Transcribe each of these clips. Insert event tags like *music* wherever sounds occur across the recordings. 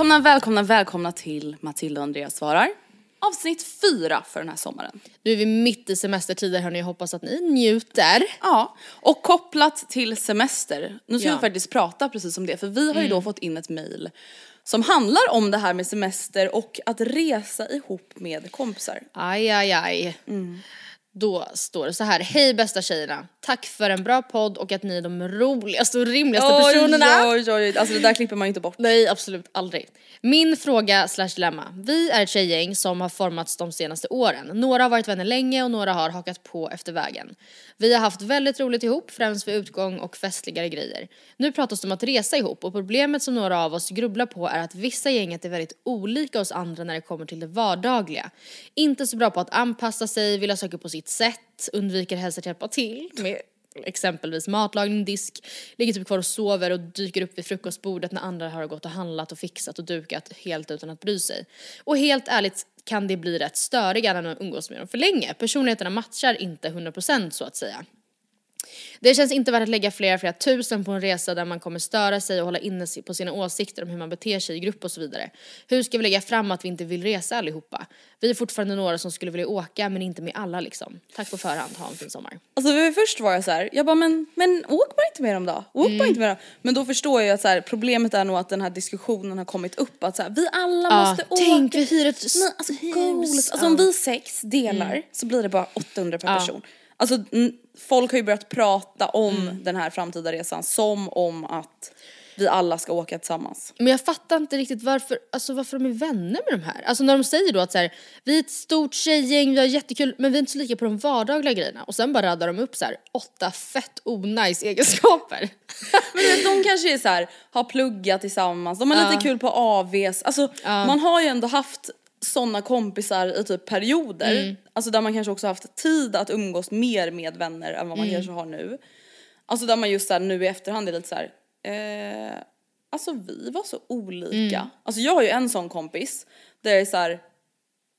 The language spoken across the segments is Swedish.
Välkomna, välkomna, välkomna till Matilda och Andreas svarar. Avsnitt fyra för den här sommaren. Nu är vi mitt i semestertider hörni, hoppas att ni njuter. Ja, och kopplat till semester. Nu ska Ja. vi faktiskt prata precis om det för vi har ju då fått in ett mail som handlar om det här med semester och att resa ihop med kompisar. Aj, aj, aj. Då står det så här, hej bästa tjejerna. Tack för en bra podd och att ni är de roligaste och rimligaste personerna. Oj, oj, oj, alltså det där klipper man inte bort. Nej, absolut aldrig. Min fråga slash dilemma. Vi är ett tjejgäng som har formats de senaste åren. Några har varit vänner länge och några har hakat på efter vägen. Vi har haft väldigt roligt ihop, främst vid utgång och festligare grejer. Nu pratas det om att resa ihop och problemet som några av oss grubblar på är att vissa gänget är väldigt olika oss andra när det kommer till det vardagliga. Inte så bra på att anpassa sig, vilja saker på sitt sätt, undviker helst att hjälpa till med exempelvis matlagning, disk, ligger typ kvar och sover och dyker upp vid frukostbordet när andra har gått och handlat och fixat och dukat helt utan att bry sig. Och helt ärligt kan det bli rätt störiga när man umgås med dem för länge. Personligheterna matchar inte 100% så att säga. Det känns inte värt att lägga flera, flera tusen på en resa där man kommer störa sig och hålla inne på sina åsikter om hur man beter sig i grupp och så vidare. Hur ska vi lägga fram att vi inte vill resa allihopa? Vi är fortfarande några som skulle vilja åka men inte med alla liksom. Tack på förhand, ha en fin sommar. Alltså vi först var jag så här, jag bara men, men åk bara inte med dem då, åk Mm. bara inte med dem. Men då förstår jag att så här, problemet är nog att den här diskussionen har kommit upp att så här, vi alla Ja, måste åka. tänk, vi hyr ett Nej, alltså, hus. Alltså Ja. om vi sex delar så blir det bara 800 per person. Alltså folk har ju börjat prata om den här framtida resan som om att vi alla ska åka tillsammans. Men jag fattar inte riktigt varför, alltså varför de är vänner med de här. Alltså när de säger då att så här, vi är ett stort tjejgäng, vi har jättekul, men vi är inte så lika på de vardagliga grejerna. Och sen bara raddar de upp så här åtta fett onajs egenskaper. *laughs* Men du vet, de kanske är så här, har pluggat tillsammans, de har lite kul på AVs. Alltså man har ju ändå haft sådana kompisar i typ perioder. Alltså där man kanske också haft tid att umgås mer med vänner än vad man kanske har nu. Alltså där man just såhär nu i efterhand är lite så här. Eh, alltså vi var så olika. Alltså jag har ju en sån kompis där jag är så här.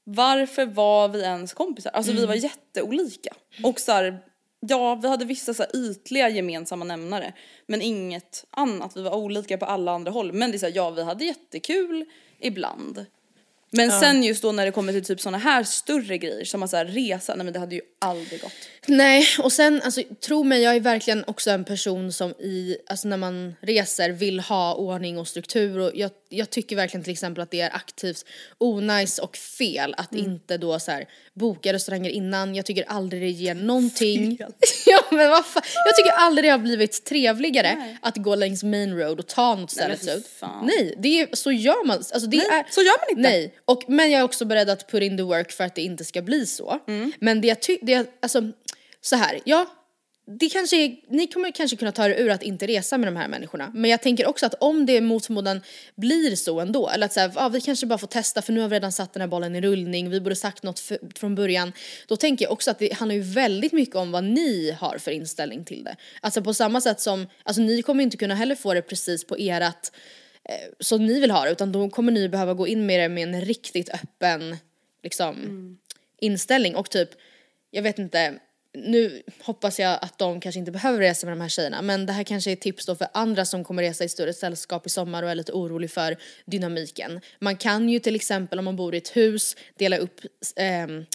Varför var vi ens kompisar? Alltså vi var jätteolika. Och så här, ja vi hade vissa så här ytliga gemensamma nämnare men inget annat. Vi var olika på alla andra håll. Men det är så här, ja vi hade jättekul ibland. Men sen just då när det kommer till typ såna här större grejer som att resa, nej men det hade ju aldrig gått. Nej, och sen alltså tro mig, jag är verkligen också en person som i, alltså när man reser vill ha ordning och struktur och jag, jag tycker verkligen till exempel att det är aktivt onajs och fel att inte då så här boka restauranger innan. Jag tycker aldrig det ger någonting. *laughs* *laughs* ja men vad fan, jag tycker aldrig det har blivit trevligare att gå längs main road och ta något ställe ut. fan. Nej, det är, så gör man, alltså det Nej, är, så gör man inte. Nej, och, men jag är också beredd att put in the work för att det inte ska bli så. Mm. Men det jag tycker, alltså så här, ja, det kanske är, ni kommer kanske kunna ta er ur att inte resa med de här människorna. Men jag tänker också att om det mot förmodan blir så ändå, eller att så här, ah, vi kanske bara får testa för nu har vi redan satt den här bollen i rullning, vi borde sagt något för, från början. Då tänker jag också att det handlar ju väldigt mycket om vad ni har för inställning till det. Alltså på samma sätt som, alltså ni kommer inte kunna heller få det precis på erat eh, som ni vill ha det utan då kommer ni behöva gå in med det med en riktigt öppen liksom inställning och typ, jag vet inte, nu hoppas jag att de kanske inte behöver resa med de här tjejerna men det här kanske är tips då för andra som kommer resa i större sällskap i sommar och är lite orolig för dynamiken. Man kan ju till exempel om man bor i ett hus dela upp ehm,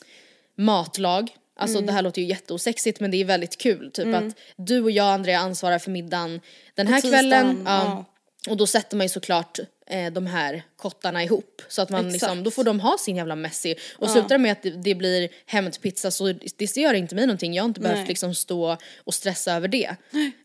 matlag. Alltså det här låter ju jätteosexigt men det är väldigt kul. Typ att du och jag Andrea ansvarar för middagen den här kvällen. Ja. ja. Och då sätter man ju såklart eh, de här kottarna ihop. Så att man liksom, Exakt. då får de ha sin jävla Messi. Och slutar det med att det, det blir hämtpizza så det gör inte mig någonting. Jag har inte behövt Nej. liksom stå och stressa över det.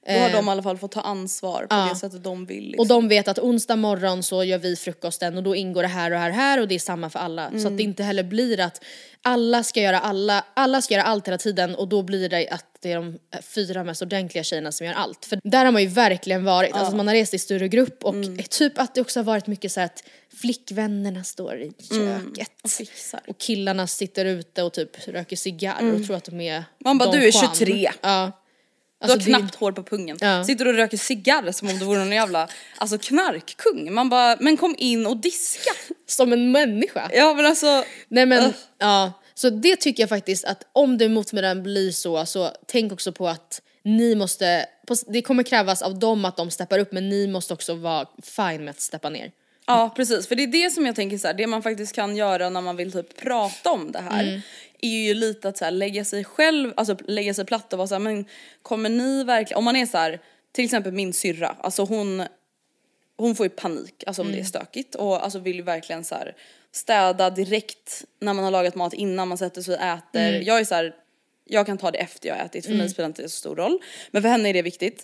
Då har de i alla fall fått ta ansvar på det sättet de vill. Liksom. Och de vet att onsdag morgon så gör vi frukosten och då ingår det här och här och här och det är samma för alla. Så Mm. att det inte heller blir att alla ska göra alla, alla ska göra allt hela tiden och då blir det att det är de fyra mest ordentliga tjejerna som gör allt. För där har man ju verkligen varit, alltså man har rest i större grupp och Mm. typ att det också har varit mycket så här att flickvännerna står i köket och fixar. och killarna sitter ute och typ röker cigarr och tror att de är Mm. Man bara, Don du är Juan. 23. Ja. Du har Alltså, knappt hår på pungen. Ja. Sitter och röker cigarr som om du vore någon jävla alltså knarkkung. Man bara, men kom in och diska. Som en människa. Ja men alltså, Nej men, Ugh. ja. Så det tycker jag faktiskt att om det mot förmodan blir så, så tänk också på att ni måste, det kommer krävas av dem att de steppar upp men ni måste också vara fine med att steppa ner. ja precis. För det är det som jag tänker så här, det man faktiskt kan göra när man vill typ prata om det här. Mm. Är ju lite att så här, lägga sig själv, alltså lägga sig platt och vara så här, men kommer ni verkligen, om man är så här, till exempel min syrra, alltså hon hon får ju panik alltså om Mm. det är stökigt och alltså vill ju verkligen så här städa direkt när man har lagat mat innan man sätter sig och äter. Mm. Jag är så här, jag kan ta det efter jag har ätit för mig spelar inte det så stor roll. Men för henne är det viktigt.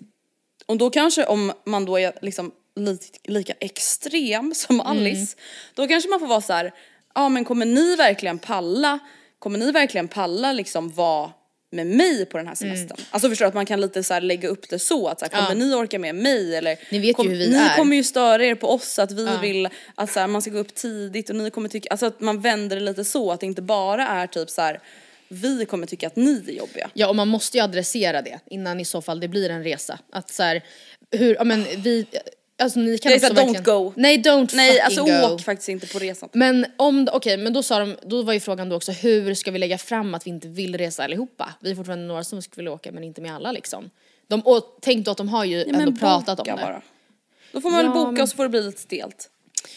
Och då kanske om man då är liksom lika, lika extrem som Mm. Alice, då kanske man får vara så här, ja men kommer ni verkligen palla, kommer ni verkligen palla liksom vara med mig på den här Mm. semestern? Alltså förstår du att man kan lite så här lägga upp det så att så här, kommer ni orka med mig eller Ni vet ju kom, hur vi ni är. kommer ju störa er på oss att vi vill att så här, man ska gå upp tidigt och ni kommer tycka, alltså att man vänder det lite så att det inte bara är typ så här vi kommer tycka att ni är jobbiga. Ja och man måste ju adressera det innan i så fall det blir en resa. Att så här, hur, ja men vi, alltså ni kan Det är så också här, don't go. Nej don't Nej alltså go. åk faktiskt inte på resan. Men om, okej men då sa de, då var ju frågan då också hur ska vi lägga fram att vi inte vill resa allihopa? Vi är fortfarande några som skulle vilja åka men inte med alla liksom. De, och tänk då att de har ju Ja, ändå pratat om det. bara. Då får man Ja, väl boka men- och så får det bli lite stelt.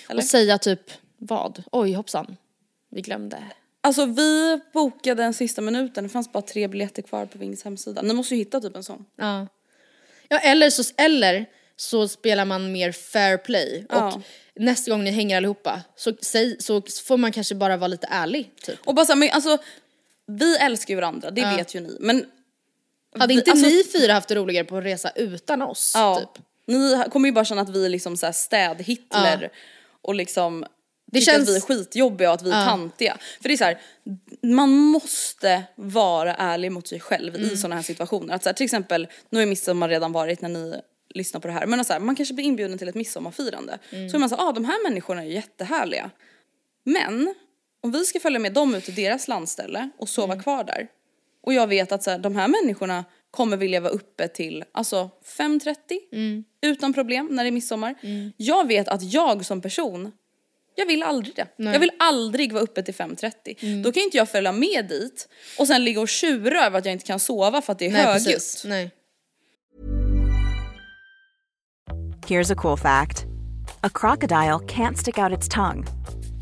Eller? Och säga typ vad? Oj hoppsan. Vi glömde. Alltså vi bokade en sista minuten, det fanns bara tre biljetter kvar på Wings hemsida. Ni måste ju hitta typ en sån. Ja. Ja eller så, eller så spelar man mer fair play och Ja. nästa gång ni hänger allihopa så, säg, så får man kanske bara vara lite ärlig typ. Och bara så här, men alltså vi älskar ju varandra, det vet ju ni. Men Hade inte alltså- ni fyra haft det roligare på en resa utan oss? ja, Typ? ni kommer ju bara känna att vi är liksom så städ-Hitler och liksom Det känns- att vi är skitjobbiga och att vi är tantiga. För det är så här, man måste vara ärlig mot sig själv Mm. i sådana här situationer. Att så här, till exempel, nu är midsommar redan varit när ni lyssnar på det här, men så här, man kanske blir inbjuden till ett midsommarfirande. Mm. Så är man så här, ah, de här människorna är jättehärliga. Men om vi ska följa med dem ut till deras landställe och sova Mm. kvar där och jag vet att så här, de här människorna kommer vilja vara uppe till alltså 5.30 Mm. utan problem när det är midsommar. Jag vet att jag som person, jag vill aldrig det. Jag vill aldrig vara uppe till 5.30. Mm. Då kan inte jag följa med dit och sen ligga och tjura över att jag inte kan sova för att det är Nej högljutt. precis. Nej. Here's a cool fact a crocodile can't stick out its tongue.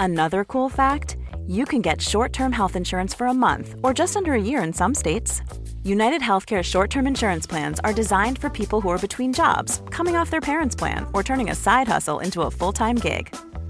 Another cool fact you can get short term health insurance for a month or just under a year in some states. United Healthcare short term insurance plans are designed for people who are between jobs, coming off their parents' plan, or turning a side hustle into a full time gig.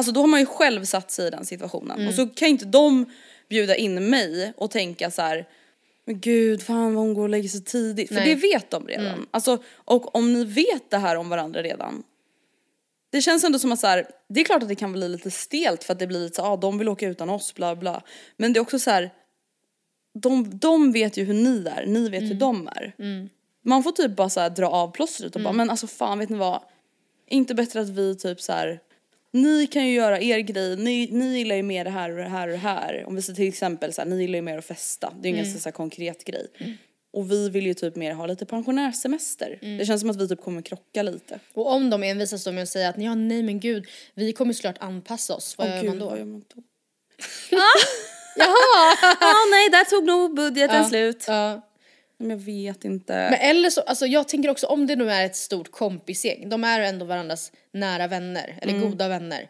Alltså då har man ju själv satt sig i den situationen och så kan inte de bjuda in mig och tänka så här. Men gud, fan vad hon går och lägger sig tidigt. För Nej. det vet de redan. Alltså, och om ni vet det här om varandra redan. Det känns ändå som att så här, det är klart att det kan bli lite stelt för att det blir lite så ah, de vill åka utan oss, bla bla. Men det är också så här. De, de vet ju hur ni är, ni vet hur de är. Man får typ bara så här dra av plåstret och bara, men alltså fan vet ni vad. Inte bättre att vi typ så här. Ni kan ju göra er grej, ni, ni gillar ju mer det här och det här och det här. Om vi säger till exempel så här, ni gillar ju mer att festa. Det är ju en ganska så här konkret grej. Och vi vill ju typ mer ha lite pensionärssemester. Det känns som att vi typ kommer krocka lite. Och om de envisas då med att säga att ja, nej men gud, vi kommer såklart anpassa oss, vad Åh, gör gud, man då? vad gör man då? *laughs* Jaha! Ja nej, där tog nog budgeten slut. ja. Men jag vet inte. Men eller så, alltså jag tänker också om det nu är ett stort kompisgäng, de är ändå varandras nära vänner, eller Mm. goda vänner.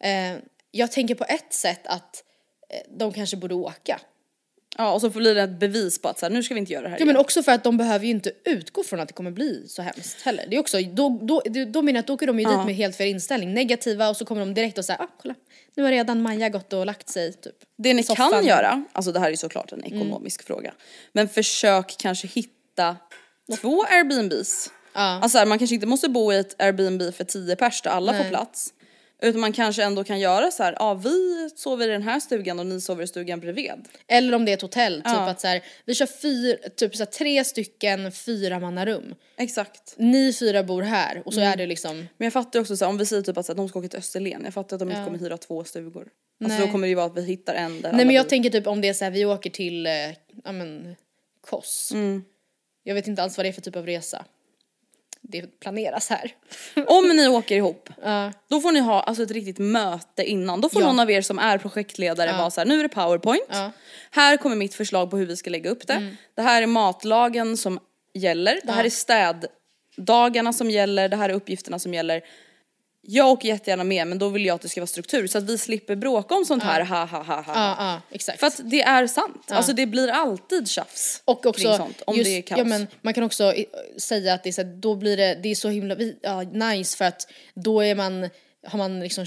Eh, jag tänker på ett sätt att eh, de kanske borde åka. Ja och så blir det ett bevis på att så här, nu ska vi inte göra det här Ja men också för att de behöver ju inte utgå från att det kommer bli så hemskt heller. Det är också, då, då, då menar jag att då åker de ju dit med helt fel inställning, negativa och så kommer de direkt och säger ah kolla, nu har redan Maja gått och lagt sig typ. Det ni soffan." kan göra, alltså det här är ju såklart en ekonomisk fråga. Men försök kanske hitta två Airbnbs. Alltså så här, man kanske inte måste bo i ett Airbnb för tio pers där alla får plats. Utan man kanske ändå kan göra så här, ja vi sover i den här stugan och ni sover i stugan bredvid. Eller om det är ett hotell, typ att så här, vi kör fyra, typ så här, tre stycken fyra mannarum. Exakt. Ni fyra bor här och så är det liksom, Men jag fattar också så här, om vi säger typ att så här, de ska åka till Österlen, jag fattar att de inte kommer hyra två stugor. Alltså Nej. då kommer det ju vara att vi hittar en där nej men jag bor. tänker typ om det är så här, vi åker till, eh, ja men, Kos. Jag vet inte alls vad det är för typ av resa. Det planeras här. *laughs* Om ni åker ihop, Ja. då får ni ha alltså, ett riktigt möte innan. Då får Ja. någon av er som är projektledare vara så här, nu är det powerpoint. Ja. Här kommer mitt förslag på hur vi ska lägga upp det. Det här är matlagen som gäller. Det här är städdagarna som gäller. Det här är uppgifterna som gäller. Jag åker jättegärna med men då vill jag att det ska vara struktur så att vi slipper bråka om sånt här ha ha ha ha. Ja, ja, exakt. För att det är sant. Alltså det blir alltid tjafs Och kring också, sånt om just, det är kaos. ja, men man kan också i- säga att det är så, här, då blir det, det är så himla ja, nice för att då är man, har man liksom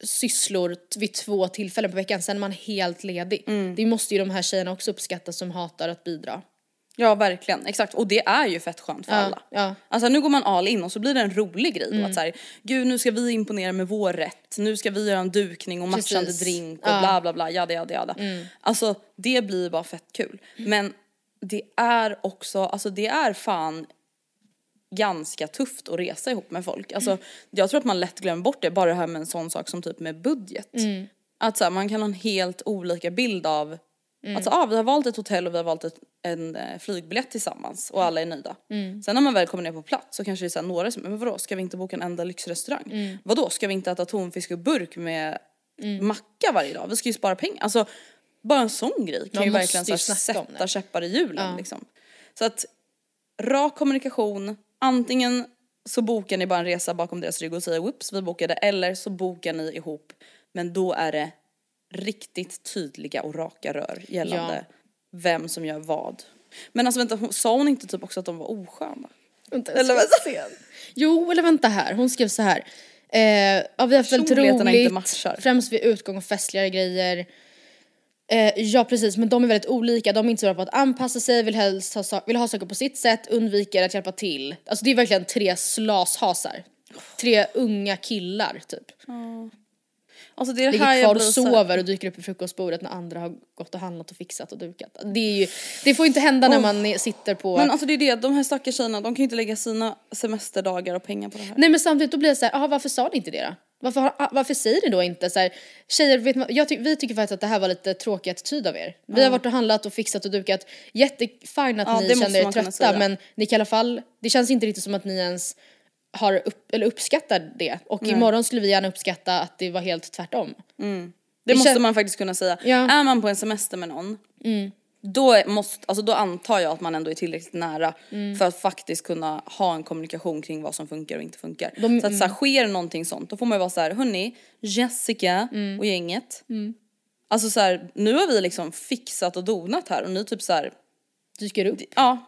kökssysslor t- vid två tillfällen på veckan, sen är man helt ledig. Mm. Det måste ju de här tjejerna också uppskatta som hatar att bidra. Ja verkligen, exakt. Och det är ju fett skönt för alla. ja. Alltså nu går man all in och så blir det en rolig grej då att så här, gud nu ska vi imponera med vår rätt, nu ska vi göra en dukning och matchande Precis. drink och bla bla bla, jada jada jada. Alltså det blir bara fett kul. Men det är också, alltså det är fan ganska tufft att resa ihop med folk. Alltså jag tror att man lätt glömmer bort det, bara det här med en sån sak som typ med budget. Att så här, man kan ha en helt olika bild av Alltså ah, vi har valt ett hotell och vi har valt ett, en eh, flygbiljett tillsammans och alla är nöjda. Sen när man väl kommer ner på plats så kanske det är så här, några som men vadå ska vi inte boka en enda lyxrestaurang? Vadå ska vi inte äta tonfisk och burk med macka varje dag? Vi ska ju spara pengar. Alltså bara en sån grej kan Man ju verkligen så ju här, sätta käppar i hjulen liksom. Så att rak kommunikation, antingen så bokar ni bara en resa bakom deras rygg och säger whoops vi bokade eller så bokar ni ihop men då är det riktigt tydliga och raka rör gällande vem som gör vad. Men alltså vänta, hon, sa hon inte typ också att de var osköna? Vänta, Eller se. Jo, eller vänta här. Hon skrev så här. Eh, ja, vi har haft väldigt roligt, främst vid utgång och festligare grejer. Eh, ja precis, men de är väldigt olika. De är inte så bra på att anpassa sig, vill helst ha, sa- vill ha saker på sitt sätt, undviker att hjälpa till. Alltså det är verkligen tre slashasar. Tre unga killar typ. Alltså det är här Ligger jag kvar och här- sover och dyker upp vid frukostbordet när andra har gått och handlat och fixat och dukat. Det, är ju, det får inte hända när Oh. man är, sitter på... Men alltså det är det, de här stackars tjejerna de kan ju inte lägga sina semesterdagar och pengar på det här. Nej men samtidigt då blir det så här, aha, varför sa ni inte det då? Varför, ah, varför säger ni då inte så här, tjejer, vet man, jag ty- vi tycker faktiskt att det här var lite tråkig attityd av er. Vi har varit och handlat och fixat och dukat, jättefine att Ja, ni känner er man trötta men ni kan i alla fall, det känns inte riktigt som att ni ens har upp, eller uppskattar det. Och imorgon skulle vi gärna uppskatta att det var helt tvärtom. Det måste kän- man faktiskt kunna säga. Ja. Mm. Är man på en semester med någon, då, är- måste, alltså då antar jag att man ändå är tillräckligt nära Mm. för att faktiskt kunna ha en kommunikation kring vad som funkar och inte funkar. De- så att så här, sker någonting sånt, då får man ju vara så här, hörni, Jessica Mm. och gänget. Alltså så här, nu har vi liksom fixat och donat här och ni typ så här, Dyker upp. ja,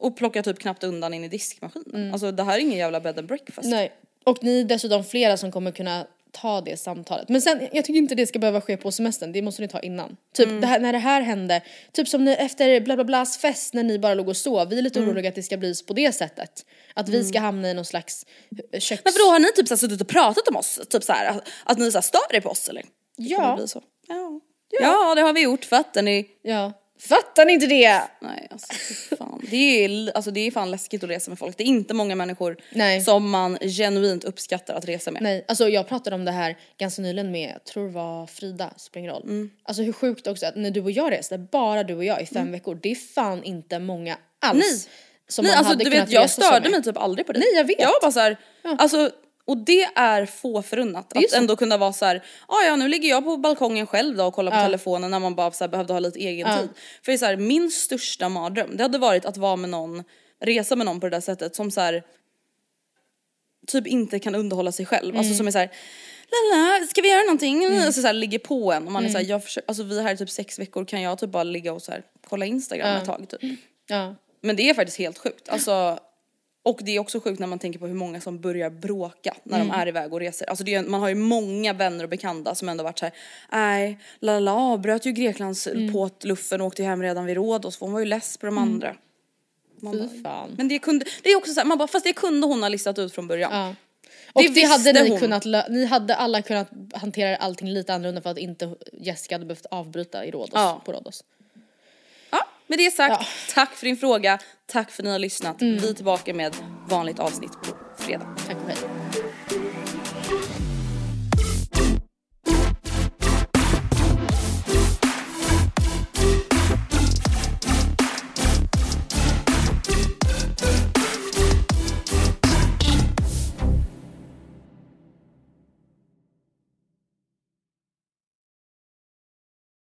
och plockar typ knappt undan in i diskmaskinen. Alltså det här är ingen jävla bed and breakfast. Mm. Nej. Och ni är dessutom flera som kommer kunna ta det samtalet. Men sen, jag tycker inte det ska behöva ske på semestern, det måste ni ta innan. Typ Mm. det här, när det här hände, typ som ni, efter bla bla blas fest när ni bara låg och sov, vi är lite Mm. oroliga att det ska bli på det sättet. Att vi ska hamna i någon slags eh, köks... Men vadå har ni typ så här suttit och pratat om oss? Typ så här, att, att ni så här stör er på oss eller? Det Ja. så. Ja. ja det har vi gjort, fattar ni? Ja. Fattar ni inte det? Nej alltså fan. Det är, alltså, det är fan läskigt att resa med folk. Det är inte många människor Nej. som man genuint uppskattar att resa med. Nej, alltså jag pratade om det här ganska nyligen med, jag tror det var Frida, spelar ingen roll. Mm. Alltså hur sjukt också att när du och jag reste, bara du och jag i fem veckor, det är fan inte många alls. Nej. Som Nej man alltså hade du vet jag störde mig typ aldrig på det. Nej, jag vet. Jag var bara såhär, alltså och det är få förunnat är att så. ändå kunna vara så här, "Ah, ja nu ligger jag på balkongen själv då och kollar på Ja. telefonen när man bara så här, behövde ha lite egen Ja. tid. För det är så här, min största mardröm det hade varit att vara med någon, resa med någon på det där sättet som så här, typ inte kan underhålla sig själv. Mm. Alltså som är så här, Lala, ska vi göra någonting? Alltså så här, ligger på en och man är Mm. så här, jag försöker, alltså vi är här i typ sex veckor kan jag typ bara ligga och så här, kolla instagram ett tag typ. Ja. Men det är faktiskt helt sjukt. Alltså, och det är också sjukt när man tänker på hur många som börjar bråka när de är iväg och reser. Alltså det är, man har ju många vänner och bekanta som ändå varit såhär, nej, Lala avbröt ju Greklands luffen och åkte hem redan vid Rhodos för hon var ju less på de andra. Man bara, Fy fan. men det kunde, det är också såhär, man bara, fast det kunde hon ha listat ut från början. Ja. Och det, visste hade ni hon. kunnat, ni hade alla kunnat hantera allting lite annorlunda för att inte Jessica hade behövt avbryta i Rhodos, Ja. på Rhodos. Med det sagt, Ja. Mm. tack för din fråga, tack för att ni har lyssnat. Vi är tillbaka med vanligt avsnitt på fredag. Tack och hej.